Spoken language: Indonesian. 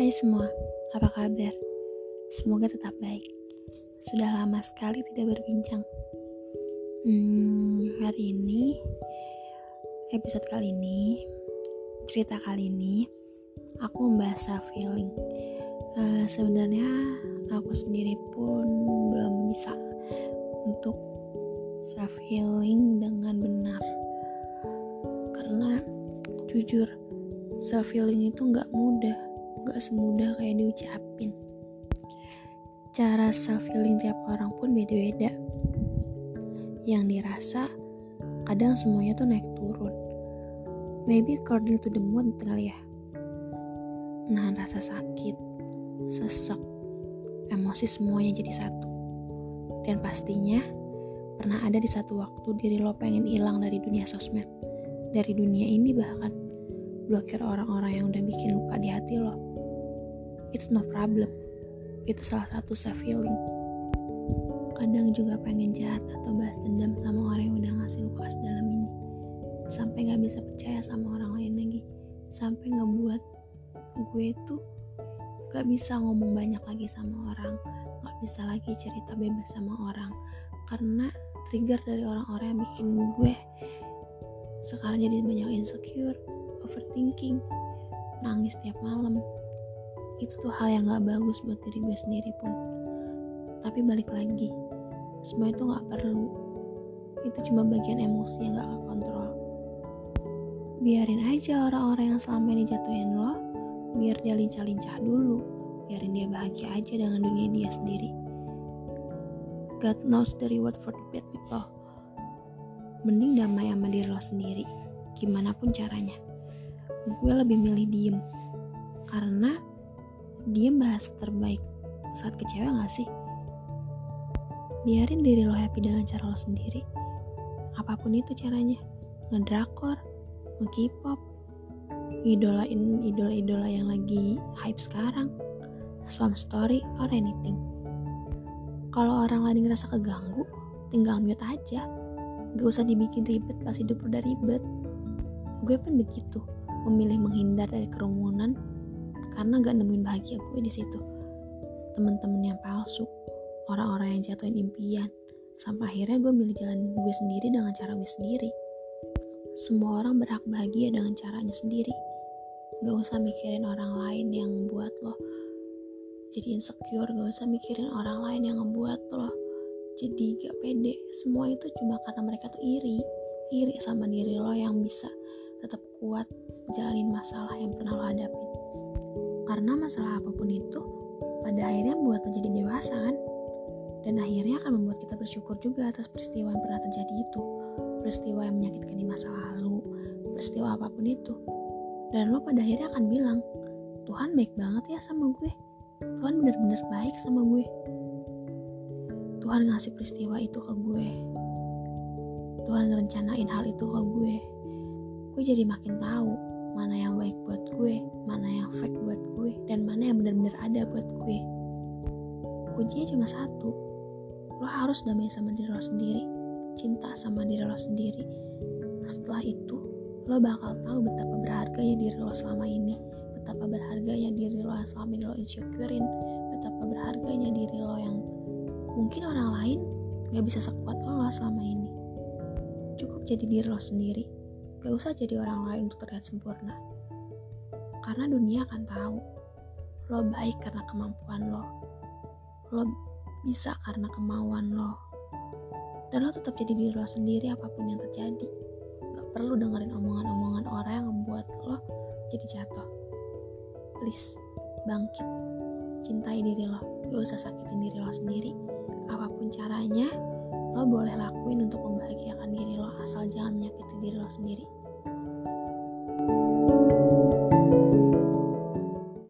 Hai semua, apa kabar? Semoga tetap baik. Sudah lama sekali tidak berbincang. Hmm, hari ini, episode kali ini, cerita kali ini, aku membahas self healing. Uh, sebenarnya aku sendiri pun belum bisa untuk self healing dengan benar, karena jujur self healing itu nggak mudah gak semudah kayak diucapin. Cara self healing tiap orang pun beda-beda. Yang dirasa kadang semuanya tuh naik turun. Maybe according to the mood kali ya. Nahan rasa sakit, sesek, emosi semuanya jadi satu. Dan pastinya pernah ada di satu waktu diri lo pengen hilang dari dunia sosmed, dari dunia ini bahkan blokir orang-orang yang udah bikin luka di hati lo it's no problem. Itu salah satu self healing. Kadang juga pengen jahat atau bahas dendam sama orang yang udah ngasih luka sedalam ini. Sampai gak bisa percaya sama orang lain lagi. Sampai ngebuat gue tuh gak bisa ngomong banyak lagi sama orang. Gak bisa lagi cerita bebas sama orang. Karena trigger dari orang-orang yang bikin gue sekarang jadi banyak insecure, overthinking, nangis tiap malam, itu tuh hal yang gak bagus buat diri gue sendiri pun. Tapi balik lagi semua itu gak perlu. Itu cuma bagian emosi yang gak kontrol biarin aja orang-orang yang selama ini jatuhin lo biar dia lincah-lincah dulu. Biarin dia bahagia aja dengan dunia dia sendiri. God knows the reward for the bad people. Mending damai sama diri lo sendiri. Gimana pun caranya. Gue lebih milih diem. Karena dia bahas terbaik saat kecewa gak sih? Biarin diri lo happy dengan cara lo sendiri. Apa pun itu caranya. Ngedrakor, nge-K-pop, idolain idola-idola yang lagi hype sekarang, spam story, or anything. Kalau orang lain ngerasa keganggu, tinggal mute aja. Gak usah dibikin ribet pas hidup udah ribet. Gue pun begitu, memilih menghindar dari kerumunan karena gak nemuin bahagia gue di situ. Temen-temen yang palsu orang-orang yang jatuhin impian sampai akhirnya gue milih jalan gue sendiri dengan cara gue sendiri. Semua orang berhak bahagia dengan caranya sendiri. Gak usah mikirin orang lain yang buat lo jadi insecure gak usah mikirin orang lain yang ngebuat lo jadi gak pede. Semua itu cuma karena mereka tuh iri iri sama diri lo yang bisa tetap kuat jalanin masalah yang pernah lo hadapin karena masalah apa pun itu pada akhirnya membuat kita jadi dewasa kan? Dan akhirnya akan membuat kita bersyukur juga atas peristiwa yang pernah terjadi itu. Peristiwa yang menyakitkan di masa lalu, peristiwa apa pun itu. Dan lo pada akhirnya akan bilang, Tuhan baik banget ya sama gue. Tuhan benar-benar baik sama gue. Tuhan ngasih peristiwa itu ke gue. Tuhan ngerencanain hal itu ke gue. Gue jadi makin tahu mana yang baik buat gue, mana yang fake buat gue, dan mana yang benar-benar ada buat gue. Kuncinya cuma satu, lo harus damai sama diri lo sendiri, cinta sama diri lo sendiri. Setelah itu, lo bakal tahu betapa berharganya diri lo selama ini, betapa berharganya diri lo yang selama ini lo insecurein, betapa berharganya diri lo yang mungkin orang lain gak bisa sekuat lo selama ini. Cukup jadi diri lo sendiri Gak usah jadi orang lain untuk terlihat sempurna. Karena dunia akan tahu lo baik karena kemampuan lo. Lo bisa karena kemauan lo. Dan lo tetap jadi diri lo sendiri apa pun yang terjadi. Gak perlu dengerin omongan-omongan orang yang membuat lo jadi jatuh. Please, bangkit. Cintai diri lo. Gak usah sakitin diri lo sendiri. Apa pun caranya, lo boleh lakuin untuk membahagiakan diri lo asal jangan menyakiti diri lo sendiri